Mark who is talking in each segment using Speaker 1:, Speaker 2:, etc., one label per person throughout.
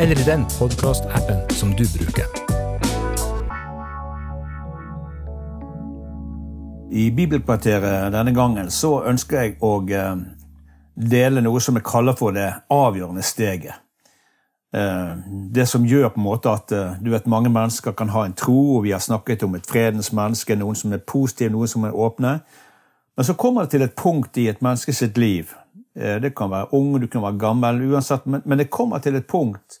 Speaker 1: eller i den podkastappen som du bruker.
Speaker 2: I Bibelkvarteret denne gangen så ønsker jeg å eh, dele noe som jeg kaller for det avgjørende steget. Eh, det som gjør på en måte at eh, du vet, mange mennesker kan ha en tro, og vi har snakket om et fredens menneske, noen som er positive, noen som er åpne. Men så kommer det til et punkt i et menneske sitt liv. Det kan være ung, du kan være gammel, uansett, men det kommer til et punkt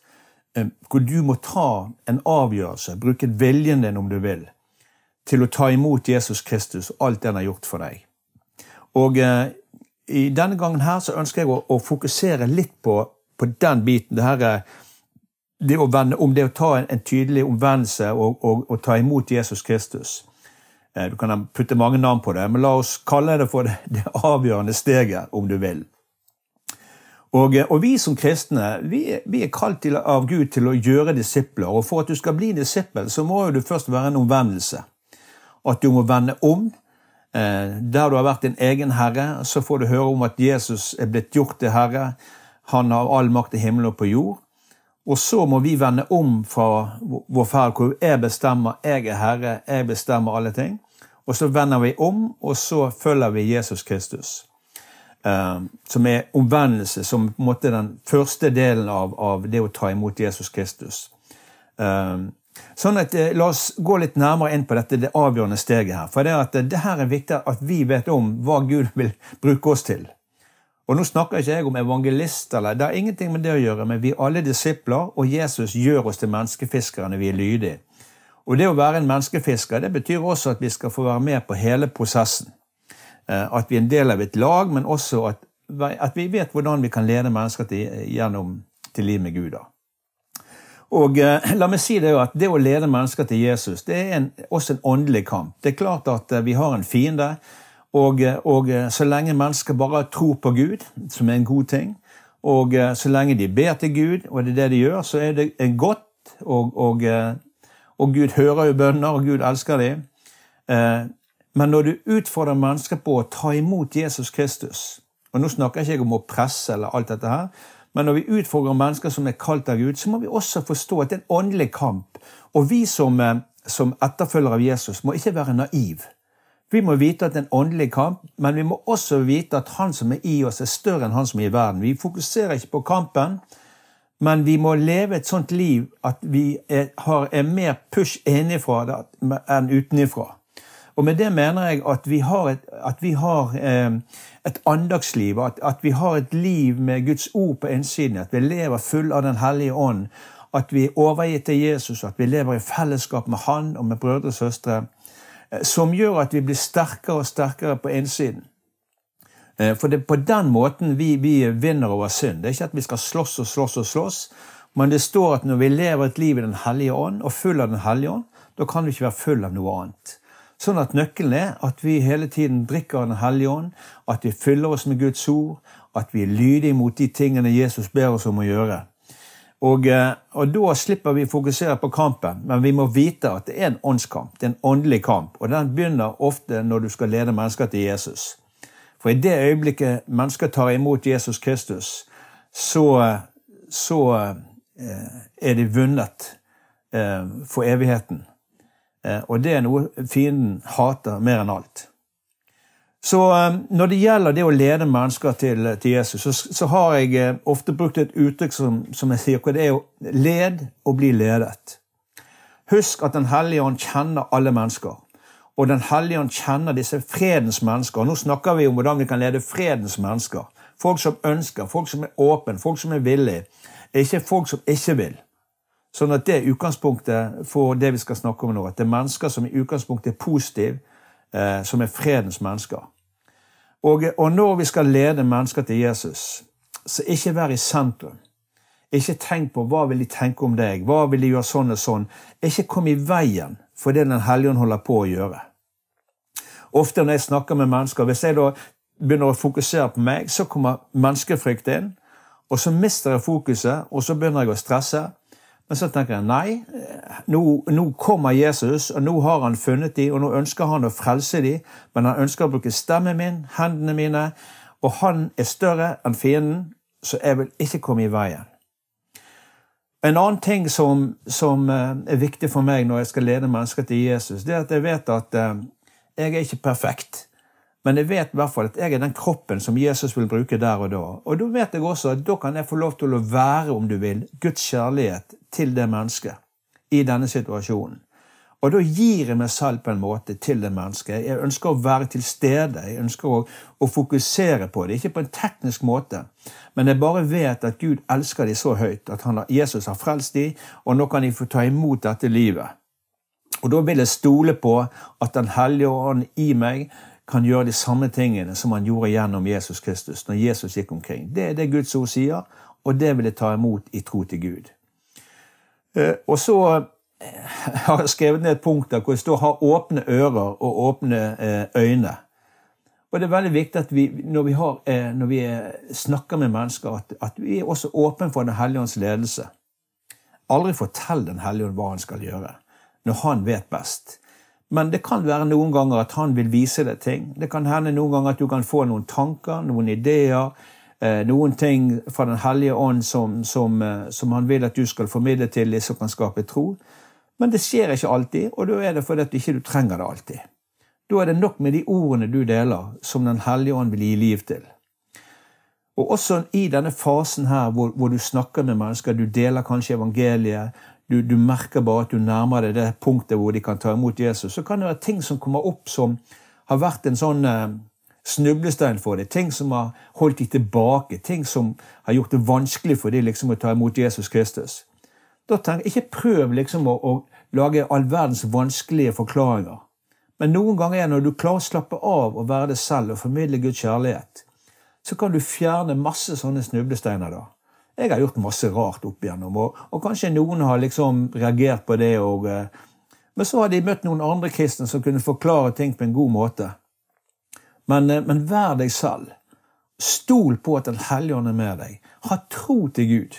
Speaker 2: hvor du må ta en avgjørelse, bruke viljen din om du vil, til å ta imot Jesus Kristus og alt det han har gjort for deg. Og eh, i denne gangen her så ønsker jeg å, å fokusere litt på, på, den biten. Det her det å vende om, det å ta en, en tydelig omvendelse og, og, og, ta imot Jesus Kristus. Eh, du kan putte mange navn på det, men la oss kalle det for det, det avgjørende steget, om du vil. Og, og, vi som kristne vi, vi er kalt til, av Gud til å gjøre disipler. Og for at du skal bli disippel, så må jo du først være en omvendelse at du må vende om. Eh, der du har vært din egen herre, så får du høre om at Jesus er blitt gjort til herre. Han har all makt i himmelen og på jord. Og så må vi vende om fra vår ferd hvor jeg bestemmer, jeg er herre, jeg bestemmer alle ting. Og så vender vi om, og så følger vi Jesus Kristus. Uh, som er omvendelse, som på en måte den første delen av, av det å ta imot Jesus Kristus. Uh, Sånn at eh, La oss gå litt nærmere inn på dette det avgjørende steget her. For det, at eh, det her er viktig at vi vet om hva Gud vil bruke oss til. Og Nå snakker ikke jeg om evangelist, eller det har ingenting med det å gjøre, men vi er alle disipler, og Jesus gjør oss til menneskefiskere når vi er lydige. Og Det å være en menneskefisker det betyr også at vi skal få være med på hele prosessen. Eh, at vi er en del av et lag, men også at, at vi vet hvordan vi kan lede mennesker til, gjennom til liv med Gud. Og eh, la meg si Det jo at det å lede mennesker til Jesus det er en, også en åndelig kamp. Det er klart at eh, vi har en fiende, og, og så lenge mennesker bare tror på Gud, som er en god ting, og så lenge de ber til Gud, og det er det de gjør, så er det godt, og, og, og Gud hører jo bønner, og Gud elsker dem. Men når du utfordrer mennesker på å ta imot Jesus Kristus Og nå snakker jeg ikke om å presse eller alt dette her, men når vi utfordrer mennesker som er kalt av Gud, så må vi også forstå at det er en åndelig kamp. Og vi som, eh, som etterfølgere av Jesus må ikke være naiv. Vi må vite at det er en åndelig kamp, men vi må også vite at han som er i oss, er større enn han som er i verden. Vi fokuserer ikke på kampen, men vi må leve et sånt liv at vi er, har, er mer push innenfra enn utenfra. Og med det mener jeg at vi har et, vi har, eh, et andagsliv, at, at, vi har et liv med Guds ord på innsiden, at vi lever full av Den hellige ånd, at vi er overgitt til Jesus, at vi lever i fellesskap med Han og med brødre og søstre, eh, som gjør at vi blir sterkere og sterkere på innsiden. Eh, for det er på den måten vi, vi vinner over synd. Det er ikke at vi skal slåss og slåss og slåss, men det står at når vi lever et liv i Den hellige ånd, og full av Den hellige ånd, da kan vi ikke være full av noe annet. Sånn at nøkkelen er at vi hele tiden drikker Den hellige ånd, at vi fyller oss med Guds ord, at vi er lydige mot de tingene Jesus ber oss om å gjøre. Og, eh, og Da slipper vi å fokusere på kampen, men vi må vite at det er en åndskamp. Det er en åndelig kamp, og den begynner ofte når du skal lede mennesker til Jesus. For i det øyeblikket mennesker tar imot Jesus Kristus, så, så eh, er de vunnet eh, for evigheten. Eh, og det er noe fienden hater mer enn alt. Så eh, når det gjelder det å lede mennesker til, til Jesus, så, så, har jeg eh, ofte brukt et uttrykk som, som jeg sier, hvor det er å led og bli ledet. Husk at Den hellige ånd kjenner alle mennesker. Og Den hellige ånd kjenner disse fredens mennesker. Nå snakker vi om hvordan vi kan lede fredens mennesker. Folk som ønsker, folk som er åpne, folk som er villige. Ikke folk som ikke vil. Sånn at det er utgangspunktet for det vi skal snakke om nå. At det er mennesker som i utgangspunktet er positive, eh, som er fredens mennesker. Og, og, når vi skal lede mennesker til Jesus, så ikke vær i sentrum. Ikke tenk på hva vil de tenke om deg, hva vil de gjøre sånn og sånn. Ikke kom i veien for det Den hellige ånd holder på å gjøre. Ofte når jeg snakker med mennesker, hvis jeg da begynner å fokusere på meg, så kommer menneskefrykt inn. Og så mister jeg fokuset, og så begynner jeg å stresse. Men så tenker jeg nei, nå, nå kommer Jesus, og nå har han funnet dem, og nå ønsker han å frelse dem, men han ønsker å bruke stemmen min, hendene mine, og han er større enn fienden, så jeg vil ikke komme i veien. En annen ting som, som eh, er viktig for meg når jeg skal lede mennesker til Jesus, det er at jeg vet at eh, jeg er ikke perfekt. Men jeg vet i hvert fall at jeg er den kroppen som Jesus vil bruke der og da. Og da vet jeg også at da kan jeg få lov til å være, om du vil, Guds kjærlighet til det mennesket i denne situasjonen. Og da gir jeg meg selv på en måte til det mennesket. Jeg ønsker å være til stede. Jeg ønsker å, å fokusere på det. Ikke på en teknisk måte, men jeg bare vet at Gud elsker dem så høyt. At han, Jesus har frelst dem, og nå kan de få ta imot dette livet. Og da vil jeg stole på at Den hellige ånd i meg kan gjøre de samme tingene som han gjorde gjennom Jesus Kristus når Jesus gikk omkring. Det er det Guds ord sier, og det vil jeg ta imot i tro til Gud. Eh, og så eh, har jeg skrevet ned et punkt der hvor det står 'ha åpne ører og åpne eh, øyne'. Og det er veldig viktig at vi, når vi, har, når vi snakker med mennesker, at, at vi er også åpne for Den hellige ånds ledelse. Aldri fortell Den hellige ånd hva han skal gjøre, når han vet best. Men det kan være noen ganger at han vil vise deg ting. Det kan hende noen ganger at du kan få noen tanker, noen ideer, noen ting fra Den hellige ånd som, som, eh, som, han vil at du skal formidle til de som kan skape tro. Men det skjer ikke alltid, og da er det fordi at du ikke trenger det alltid. Da er det nok med de ordene du deler, som Den hellige ånd vil gi liv til. Og også i denne fasen her hvor, hvor du snakker med mennesker, du deler kanskje evangeliet, du, du, merker bare at du nærmer deg det punktet hvor de kan ta imot Jesus, så kan det være ting som kommer opp som har vært en sånn eh, snublestein for deg. Ting som har holdt deg tilbake. Ting som har gjort det vanskelig for deg liksom, å ta imot Jesus Kristus. Da tenk, Ikke prøv liksom å, å lage all verdens vanskelige forklaringer. Men noen ganger er når du klarer å slappe av og være deg selv og formidle Guds kjærlighet, så kan du fjerne masse sånne snublesteiner. da. Jeg har gjort masse rart opp igjennom, og, og kanskje noen har liksom reagert på det. Og, eh, men så har de møtt noen andre kristne som kunne forklare ting på en god måte. Men, eh, men vær deg selv. Stol på at Den hellige ånd er med deg. Ha tro til Gud.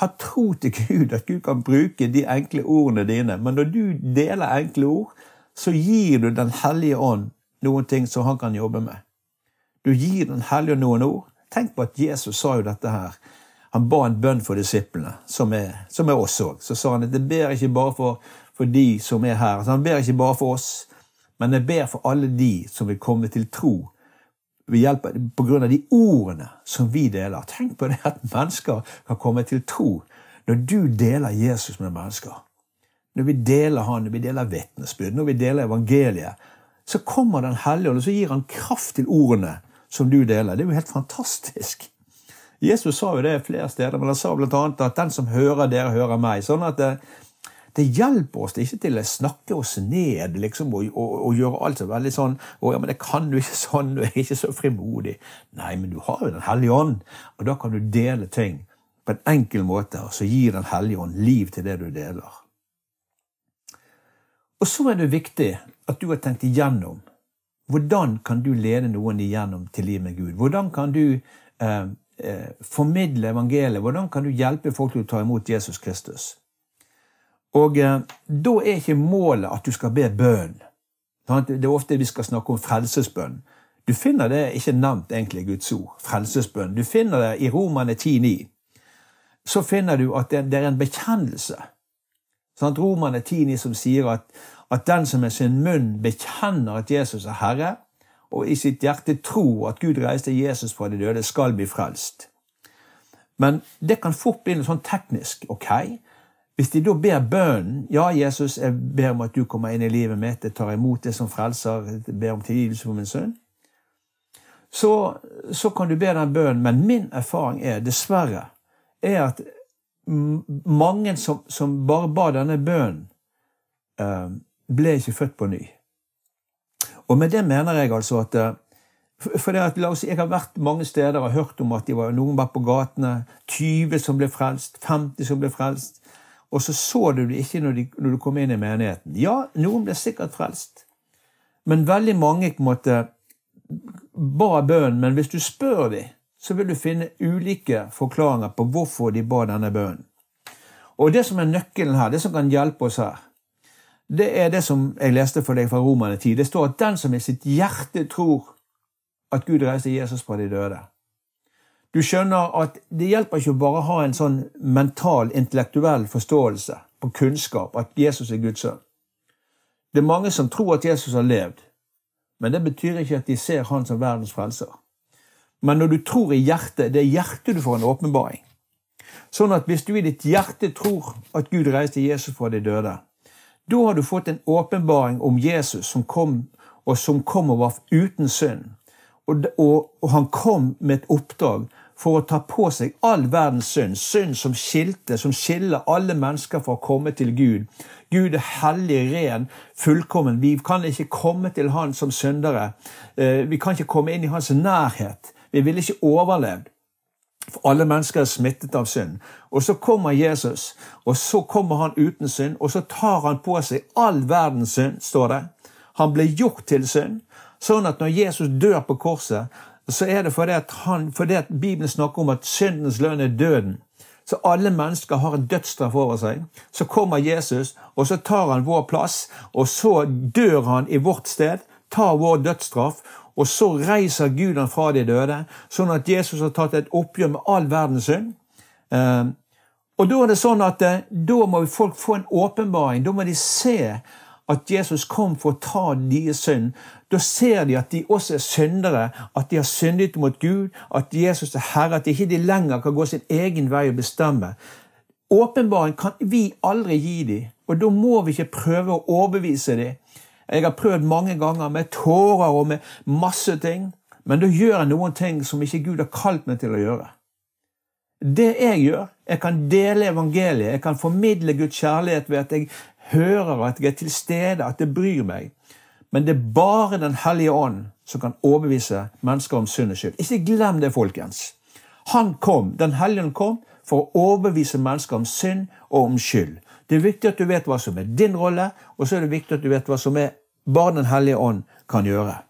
Speaker 2: Ha tro til Gud, at Gud kan bruke de enkle ordene dine. Men når du deler enkle ord, så gir du Den hellige ånd noen ting som han kan jobbe med. Du gir Den hellige ånd noen ord. Tenk på at Jesus sa jo dette her. Han ba en bønn for disiplene, som er, som er oss òg. Så sa han at det ber ikke bare for, for de som er her. Så han ber ikke bare for oss, men jeg ber for alle de som vil komme til tro ved hjelp av, på grunn av de ordene som vi deler. Tenk på det at mennesker kan komme til tro når du deler Jesus med mennesker. Når vi deler han, når vi deler vitnesbyrd, når vi deler evangeliet, så kommer Den hellige ånd, og så gir han kraft til ordene som du deler. Det er jo helt fantastisk. Jesus sa jo det flere steder, men han sa bl.a. at den som hører dere, hører meg. Sånn at det, hjelper oss ikke til å snakke oss ned liksom, og, og, og, gjøre alt så veldig sånn å, ja, men det kan du ikke sånn, du er ikke så frimodig. Nei, men du har jo Den hellige ånd, og da kan du dele ting på en enkel måte, og så gir Den hellige ånd liv til det du deler. Og så er det viktig at du har tenkt igjennom hvordan kan du lede noen igjennom til liv med Gud? Hvordan kan du eh, eh, formidle evangeliet? Hvordan kan du hjelpe folk til å ta imot Jesus Kristus? Og eh, Da er ikke målet at du skal be bønn. Det er ofte vi skal snakke om frelsesbønn. Du finner det ikke nevnt egentlig i Guds ord. Frelsesbønn. Du finner det i Romane 10,9. Så finner du at det, er en bekjennelse. Sånn, Romane 10,9 som sier at at den som med sin munn bekjenner at Jesus er Herre, og i sitt hjerte tror at Gud reiste Jesus fra de døde, skal bli frelst. Men det kan fort bli noe sånn teknisk. Ok, hvis de da ber bønnen Ja, Jesus, jeg ber om at du kommer inn i livet mitt, jeg tar imot det som frelser, jeg ber om tilgivelse for min sønn. Så, så, kan du be den bønnen, men min erfaring er dessverre er at mange som, som bare ba denne bønnen, uh, ble ikke født på ny. Og med det mener jeg altså at uh, For det at, la oss si, Jeg har vært mange steder og hørt om at var, noen var på gatene. 20 som ble frelst, 50 som ble frelst. Og så så du det ikke når, de, når du kom inn i menigheten. Ja, noen ble sikkert frelst. Men veldig mange på en måte ba bønnen. Men hvis du spør dem, så vil du finne ulike forklaringer på hvorfor de ba denne bønnen. Og det som er nøkkelen her, det som kan hjelpe oss her, det er det som jeg leste for deg fra Romerne 10. Det står at den som i sitt hjerte tror at Gud reiste Jesus fra de døde. Du skjønner at det hjelper ikke å bare ha en sånn mental, intellektuell forståelse på kunnskap at Jesus er Guds sønn. Det er mange som tror at Jesus har levd, men det betyr ikke at de ser han som verdens frelser. Men når du tror i hjertet, det er hjertet du får en åpenbaring. Sånn at hvis du i ditt hjerte tror at Gud reiste Jesus fra de døde, da har du fått en åpenbaring om Jesus som kom, og som kom og var uten synd. Og, og, og, han kom med et oppdrag for å ta på seg all verdens synd. Synd som skilte, som skiller alle mennesker fra å komme til Gud. Gud er hellig, ren, fullkommen. Vi kan ikke komme til Han som syndere. Eh, vi kan ikke komme inn i Hans nærhet. Vi ville ikke overlevd. For alle mennesker er smittet av synd. Og så kommer Jesus, og så kommer han uten synd, og så tar han på seg all verdens synd, står det. Han ble gjort til synd, sånn at når Jesus dør på korset, så er det fordi at, han, fordi at Bibelen snakker om at syndens lønn er døden. Så alle mennesker har en dødsstraff over seg. Så kommer Jesus, og så tar han vår plass, og så dør han i vårt sted, tar vår dødsstraff, og så reiser Gud han fra de døde, sånn at Jesus har tatt et oppgjør med all verdens synd. Eh, og da er det sånn at eh, da må folk få en åpenbaring. Da må de se at Jesus kom for å ta deres synd. Da ser de at de også er syndere, at de har syndet mot Gud, at Jesus er Herre, at de ikke lenger kan gå sin egen vei og bestemme. Åpenbaring kan vi aldri gi dem, og da må vi ikke prøve å overbevise dem. Jeg har prøvd mange ganger med tårer og med masse ting, men da gjør jeg noen ting som ikke Gud har kalt meg til å gjøre. Det jeg gjør, jeg kan dele evangeliet, jeg kan formidle Guds kjærlighet ved at jeg hører at jeg er til stede, at det bryr meg. Men det er bare Den hellige ånd som kan overbevise mennesker om synd og skyld. Ikke glem det, folkens. Han kom, Den hellige ånd kom for å overbevise mennesker om synd og om skyld. Det er viktig at du vet hva som er din rolle, og så er det viktig at du vet hva som er bare Den hellige ånd kan gjøre.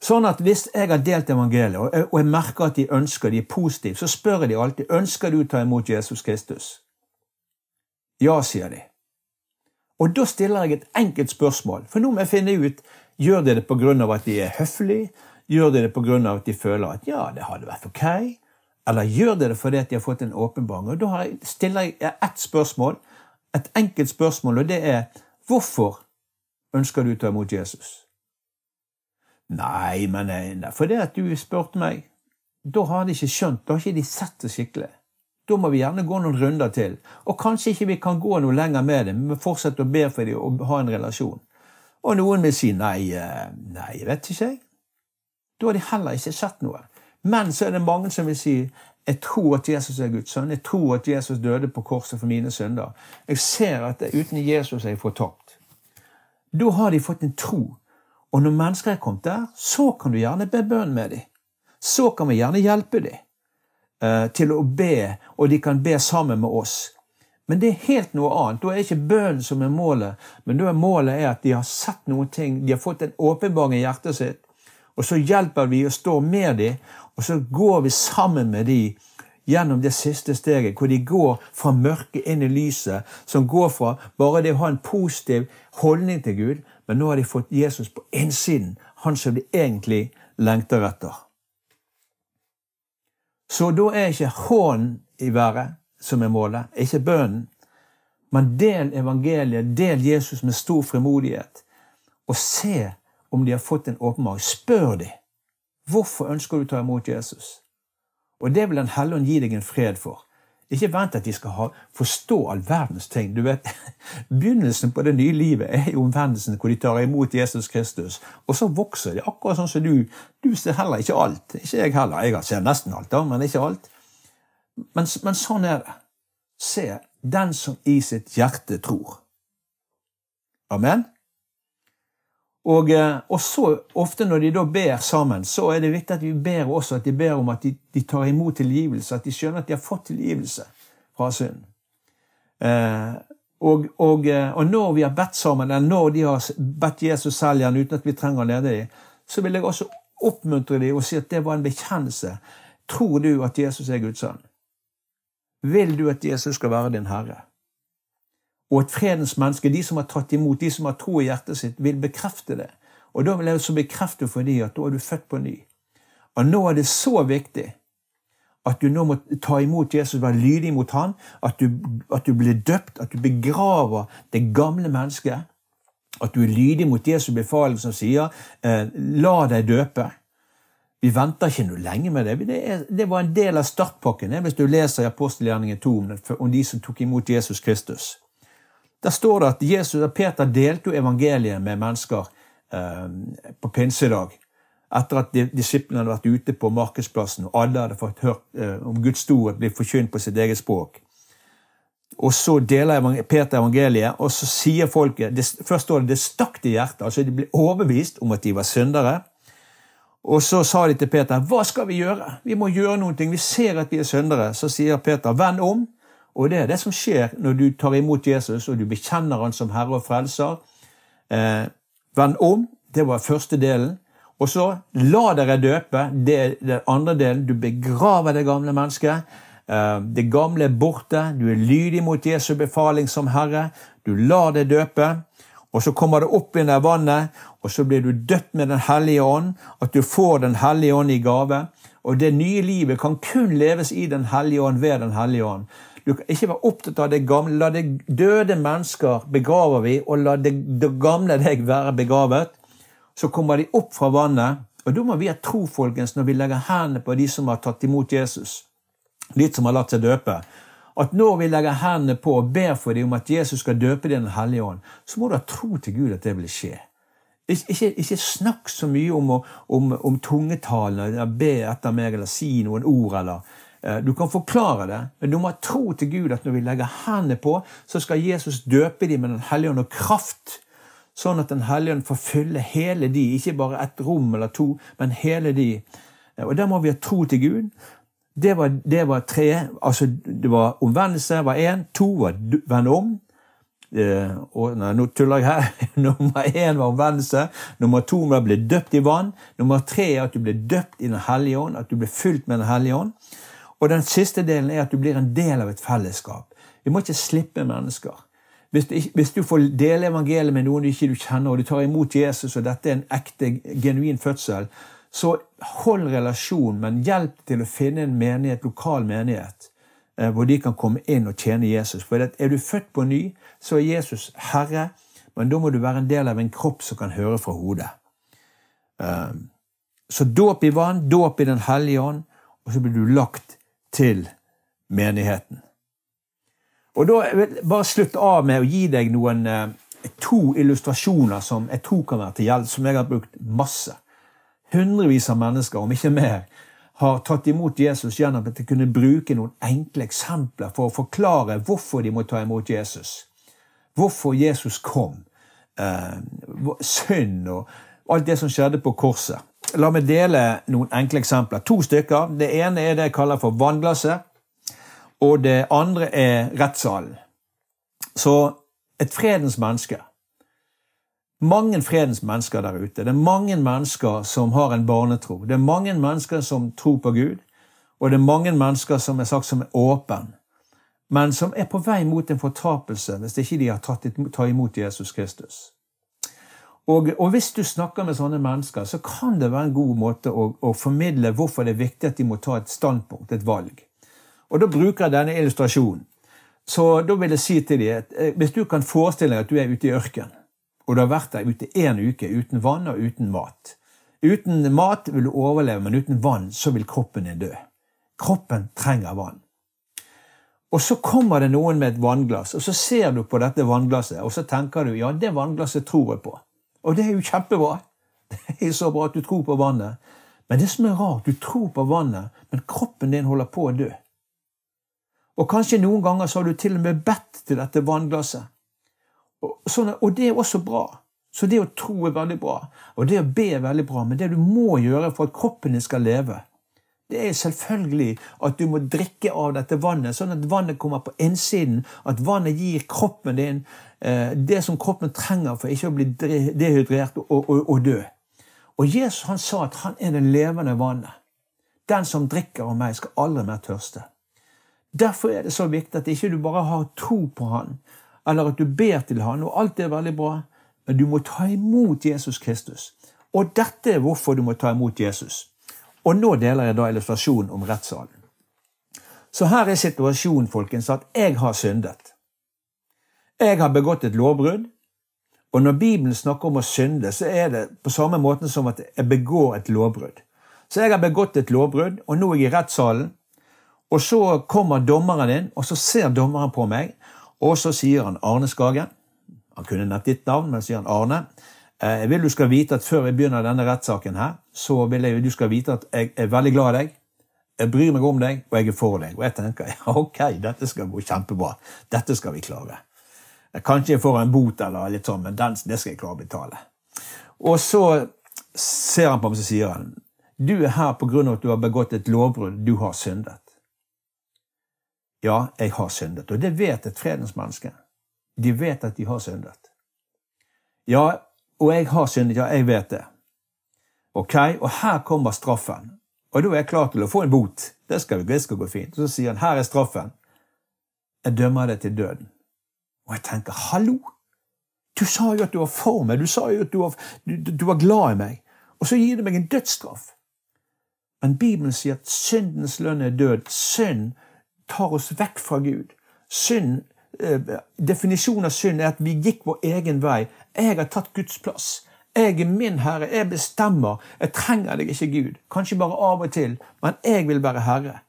Speaker 2: Sånn at Hvis jeg har delt evangeliet, og jeg merker at de ønsker, de er positive, så spør jeg de alltid ønsker du å ta imot Jesus Kristus. Ja, sier de. Og da stiller jeg et enkelt spørsmål, for nå må jeg finne ut gjør de det pga. at de er høflige, gjør de det pga. at de føler at ja, det hadde vært ok, eller gjør de det fordi at de har fått en åpenbaring. Og Da stiller jeg ett spørsmål, et enkelt spørsmål, og det er hvorfor ønsker du å ta imot Jesus? Nei, men nei, fordi at du spurte meg. Da har de ikke skjønt, da har ikke de sett det skikkelig. Da må vi gjerne gå noen runder til. Og kanskje ikke vi kan gå noe lenger med det, men fortsette å be for dem og ha en relasjon. Og noen vil si nei, eh, nei, vet ikke jeg. Da har de heller ikke sett noe. Men så er det mange som vil si jeg tror at Jesus er Guds sønn. Jeg tror at Jesus døde på korset for mine synder. Jeg ser at uten Jesus er jeg fortapt. Da har de fått en tro. Og når mennesker er kommet der, så kan du gjerne be bønn med dem. Så kan vi gjerne hjelpe dem til å be, og de kan be sammen med oss. Men det er helt noe annet. Da er ikke bønnen som er målet, men da er målet at de har sett noen ting, de har fått en åpenbaring i hjertet sitt, og så hjelper vi og står med dem, og så går vi sammen med dem gjennom det siste steget, hvor de går fra mørket inn i lyset, som går fra bare det å ha en positiv holdning til Gud, men nå har de fått Jesus på innsiden, han som de egentlig lengter etter. Så da er ikke hånden i været som er målet, ikke bønnen, men del evangeliet, del Jesus med stor frimodighet, og se om de har fått en åpenbaring. Spør de. Hvorfor ønsker du å ta imot Jesus? Og det vil Den hellige ånd gi deg en fred for. Ikke vent at de skal ha, forstå all verdens ting. Du vet, Begynnelsen på det nye livet er jo omvendelsen hvor de tar imot Jesus Kristus. Og så vokser de, akkurat sånn som du. Du ser heller ikke alt. Ikke jeg heller. Jeg ser nesten alt, da, men ikke alt. Men, men sånn er det. Se, den som i sitt hjerte tror. Amen? Og, eh, og, så ofte når de da ber sammen, så er det viktig at vi ber også at de ber om at de, de tar imot tilgivelse, at de skjønner at de har fått tilgivelse fra synd. Eh, og, og, eh, og, når vi har bedt sammen, eller når de har bedt Jesus selv igjen uten at vi trenger å lede dem, så vil jeg også oppmuntre dem og si at det var en bekjennelse. Tror du at Jesus er Guds sønn? Vil du at Jesus skal være din herre? Og et fredens menneske, de som har tatt imot, de som har tro i hjertet sitt, vil bekrefte det. Og da vil jeg også bekrefte for dem at da er du født på ny. Og nå er det så viktig at du nå må ta imot Jesus, være lydig mot han, at du, at du blir døpt, at du begraver det gamle mennesket. At du er lydig mot Jesu befaling som sier eh, 'la deg døpe'. Vi venter ikke noe lenge med det. Det, er, det var en del av startpakken hvis du leser i apostelgjerningen 2 om de som tok imot Jesus Kristus. Der står det at Jesus og Peter delte evangeliet med mennesker eh, på pinsedag. Etter at disiplene hadde vært ute på markedsplassen og alle hadde fått hørt eh, om Guds storhet bli forkynt på sitt eget språk. Og så deler Peter evangeliet, og så sier folket det, Først står det det stakk til hjertet. altså De ble overbevist om at de var syndere. Og så sa de til Peter, 'Hva skal vi gjøre? Vi må gjøre noe. Vi ser at vi er syndere.' Så sier Peter, 'Vend om og det er det som skjer når du tar imot Jesus og du bekjenner han som Herre og Frelser. Eh, Vend om. Det var første delen. Og så la dere døpe. Det er den andre delen. Du begraver det gamle mennesket. Eh, det gamle er borte. Du er lydig mot Jesu befaling som Herre. Du lar det døpe. Og så kommer det opp i det vannet, og så blir du døpt med Den hellige ånd. At du får Den hellige ånd i gave. Og det nye livet kan kun leves i Den hellige ånd ved Den hellige ånd. Du kan ikke være opptatt av det gamle. La det døde mennesker begraver vi, og la det, det gamle deg være begravet. Så kommer de opp fra vannet. Og da må vi ha tro, folkens, når vi legger hendene på de som har tatt imot Jesus. De som har latt seg døpe. At når vi legger hendene på og ber for dem om at Jesus skal døpe dem i Den hellige ånd, så må du ha tro til Gud at det vil skje. Ikke, ikke, snakk så mye om, om, om tungetalen, be etter meg, eller si noen ord, eller du kan forklare det, men du må tro til Gud at når vi legger hendene på, så skal Jesus døpe dem med Den hellige ånd og kraft. Sånn at Den hellige ånd får fylle hele de, ikke bare ett rom eller to, men hele de. Eh, og Der må vi ha tro til Gud. Det var, det var tre. altså det var Omvendelse var én. To var vend om. Eh, og, nei, nå tuller jeg her. Nummer én var omvendelse. Nummer to var å bli døpt i vann. Nummer tre er at du blir døpt i Den hellige ånd, at du blir fylt med Den hellige ånd. Og den siste delen er at du blir en del av et fellesskap. Vi må ikke slippe mennesker. Hvis du, får dele evangeliet med noen du ikke kjenner, og du tar imot Jesus, og dette er en ekte, genuin fødsel, så hold relasjon, men hjelp til å finne en menighet, lokal menighet, eh, hvor de kan komme inn og tjene Jesus. For er du født på ny, så er Jesus Herre, men da må du være en del av en kropp som kan høre fra hodet. Eh, så dåp i vann, dåp i Den hellige ånd, og så blir du lagt til menigheten. Og da vil jeg bare slutte av med å gi deg noen eh, to illustrasjoner som jeg tror kan være til hjelp, som jeg har brukt masse. Hundrevis av mennesker, om ikke mer, har tatt imot Jesus gjennom at de kunne bruke noen enkle eksempler for å forklare hvorfor de må ta imot Jesus. Hvorfor Jesus kom. Eh, synd og alt det som skjedde på korset. La meg dele noen enkle eksempler. To stykker. Det ene er det jeg kaller for vannglasset. Og det andre er rettssalen. Så et fredens menneske Mange fredens mennesker der ute. Det er mange mennesker som har en barnetro. Det er mange mennesker som tror på Gud. Og det er mange mennesker som er sagt som er åpen, men som er på vei mot en fortapelse hvis ikke de har tatt, imot Jesus Kristus. Og, og, hvis du snakker med sånne mennesker, så kan det være en god måte å, å, formidle hvorfor det er viktig at de må ta et standpunkt, et valg. Og Da bruker jeg denne illustrasjonen. Så da vil jeg si til dem at eh, hvis du kan forestille deg at du er ute i ørkenen, og du har vært der ute én uke uten vann og uten mat. Uten mat vil du overleve, men uten vann så vil kroppen din dø. Kroppen trenger vann. Og så kommer det noen med et vannglass, og så ser du på dette vannglasset, og så tenker du ja, det vannglasset tror jeg på. Og det er jo kjempebra. Det er så bra at du tror på vannet. Men det som er rart, du tror på vannet, men kroppen din holder på å dø. Og kanskje noen ganger så har du til og med bedt til dette vannglasset. Og, sånn, og det er også bra. Så det å tro er veldig bra, og det å be er veldig bra, men det du må gjøre for at kroppen din skal leve, det er selvfølgelig at du må drikke av dette vannet, sånn at vannet kommer på innsiden. At vannet gir kroppen din eh, det som kroppen trenger for ikke å bli dehydrert og, og, og dø. Og Jesus han sa at han er det levende vannet. Den som drikker av meg, skal aldri mer tørste. Derfor er det så viktig at ikke du bare har tro på han, eller at du ber til han, og alt er veldig bra, men du må ta imot Jesus Kristus. Og dette er hvorfor du må ta imot Jesus. Og nå deler jeg da illustrasjonen om rettssalen. Så her er situasjonen, folkens, at jeg har syndet. Jeg har begått et lovbrudd. Og når Bibelen snakker om å synde, så er det på samme måte som at jeg begår et lovbrudd. Så jeg har begått et lovbrudd, og nå er jeg i rettssalen. Og så kommer dommeren inn, og så ser dommeren på meg, og så sier han Arne Skagen. Han kunne nevnt ditt navn, men sier han Arne. Jeg vil du skal vite at Før jeg begynner denne rettssaken, her, så vil jeg du skal vite at jeg er veldig glad i deg. Jeg bryr meg om deg, og jeg er for deg. Og jeg tenker ja, ok, dette skal gå kjempebra. Dette skal vi klare. Kanskje jeg får en bot, eller litt sånn, men den, det skal jeg klare å betale. Og så ser han på meg og sier han, du er her på grunn av at du har begått et lovbrudd. Du har syndet. Ja, jeg har syndet, og det vet et fredens menneske. De vet at de har syndet. Ja, og jeg har syndet, ja, jeg vet det. Ok, Og her kommer straffen. Og da er jeg klar til å få en bot. Det skal, det skal gå fint. Og så sier han, her er straffen. Jeg dømmer deg til døden. Og jeg tenker, hallo! Du sa jo at du var for meg. Du sa jo at du var, du, du var glad i meg. Og så gir du meg en dødsstraff. Men Bibelen sier at syndens lønn er død. Synd tar oss vekk fra Gud. Synd, eh, Definisjonen av synd er at vi gikk vår egen vei. Jeg har tatt Guds plass. Jeg er min herre. Jeg bestemmer. Jeg trenger deg ikke, Gud. Kanskje bare av og til, men jeg vil være herre.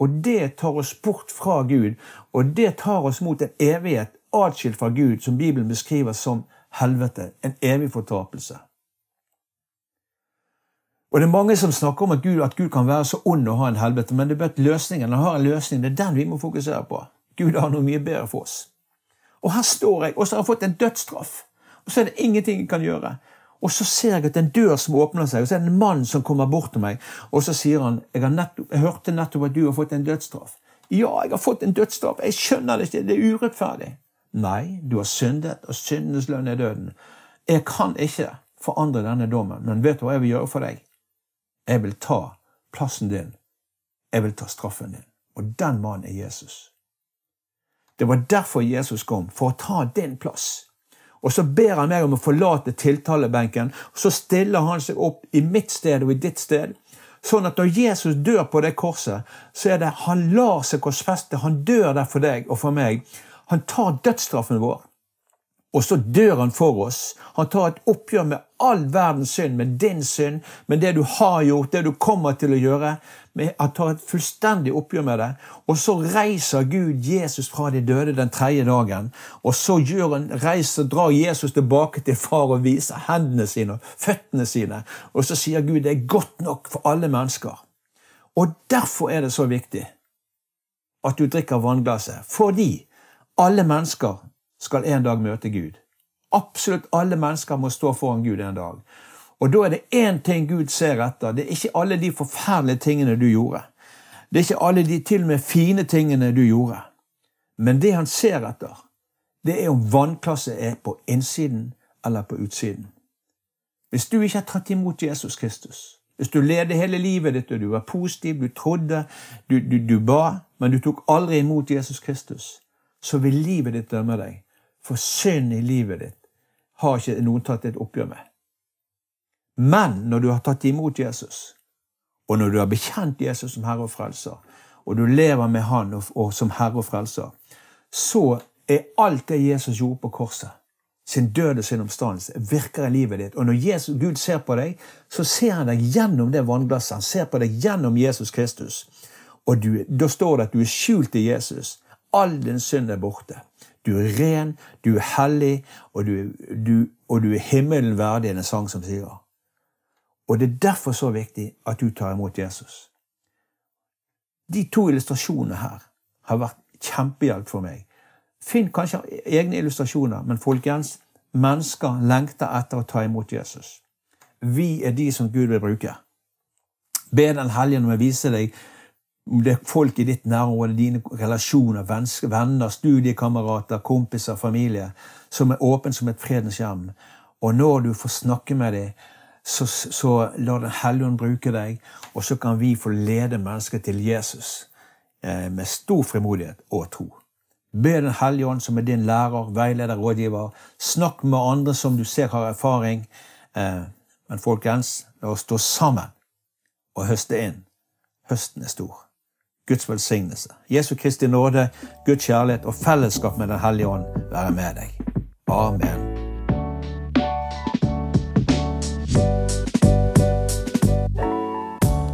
Speaker 2: Og det tar oss bort fra Gud, og det tar oss mot en evighet atskilt fra Gud, som Bibelen beskriver som helvete. En evig fortapelse. Og det er mange som snakker om at Gud, at Gud kan være så ond og ha en helvete, men det er bare løsningen. Han har en løsning. Det er den vi må fokusere på. Gud har noe mye bedre for oss. Og her står jeg, og så har jeg fått en dødsstraff. Og så er det ingenting jeg kan gjøre. Og så ser jeg at det er en dør som åpner seg, og så er det en mann som kommer bort til meg. Og så sier han jeg, nettopp, jeg hørte nettopp at du har fått en dødsstraff. Ja, jeg har fått en dødsstraff. Jeg skjønner det ikke. Det er urettferdig. Nei, du har syndet, og syndenes lønn er døden. Jeg kan ikke forandre denne dommen, men vet du hva jeg vil gjøre for deg? Jeg vil ta plassen din. Jeg vil ta straffen din. Og den mannen er Jesus. Det var derfor Jesus kom, for å ta din plass. Og så ber han meg om å forlate tiltalebenken. Så stiller han seg opp i mitt sted og i ditt sted. Sånn at når Jesus dør på det korset, så er det han lar seg korsfeste. Han dør der for deg og for meg. Han tar dødsstraffen vår. Og så dør han for oss. Han tar et oppgjør med all verdens synd, med din synd, med det du har gjort, det du kommer til å gjøre. Han tar et fullstendig oppgjør med det. Og så reiser Gud Jesus fra de døde den tredje dagen. Og så han, reiser, drar Jesus tilbake til far og viser hendene sine og føttene sine. Og så sier Gud det er godt nok for alle mennesker. Og derfor er det så viktig at du drikker vannglasset. Fordi alle mennesker skal en dag møte Gud. Absolutt alle mennesker må stå foran Gud en dag. Og da er det én ting Gud ser etter. Det er ikke alle de forferdelige tingene du gjorde. Det er ikke alle de til og med fine tingene du gjorde. Men det han ser etter, det er om vannklasset er på innsiden eller på utsiden. Hvis du ikke har tatt imot Jesus Kristus, hvis du levde hele livet ditt og du var positiv, du trodde, du, du, du ba, men du tok aldri imot Jesus Kristus, så vil livet ditt dømme deg. For synd i livet ditt har ikke noen tatt et oppgjør med. Men når du har tatt imot Jesus, og når du har bekjent Jesus som Herre og Frelser, og du lever med Han og, og som Herre og Frelser, så er alt det Jesus gjorde på korset, sin død og sin omstandelse, virker i livet ditt. Og når Jesus, Gud ser på deg, så ser han deg gjennom det vannglasset. Han ser på deg gjennom Jesus Kristus. Og du, da står det at du er skjult i Jesus. All din synd er borte. Du er ren, du er hellig, og du, du, og du er himmelen verdig, en sang som sier. Og det er derfor så viktig at du tar imot Jesus. De to illustrasjonene her har vært kjempehjelp for meg. Finn kanskje egne illustrasjoner, men folkens, mennesker lengter etter å ta imot Jesus. Vi er de som Gud vil bruke. Be Den hellige om å vise deg om det er folk i ditt nærområde, dine relasjoner, venner, studiekamerater, kompiser, familie, som er åpen som et fredens hjem. Og når du får snakke med dem, så, så lar Den hellige ånd bruke deg, og så kan vi få lede mennesker til Jesus eh, med stor frimodighet og tro. Be Den hellige ånd, som er din lærer, veileder, rådgiver. Snakk med andre som du ser har erfaring. Eh, men folkens, la oss stå sammen og høste inn. Høsten er stor. Guds velsignelse. Jesu Kristi nåde, Guds kjærlighet og fellesskap med Den hellige ånd være med deg. Amen.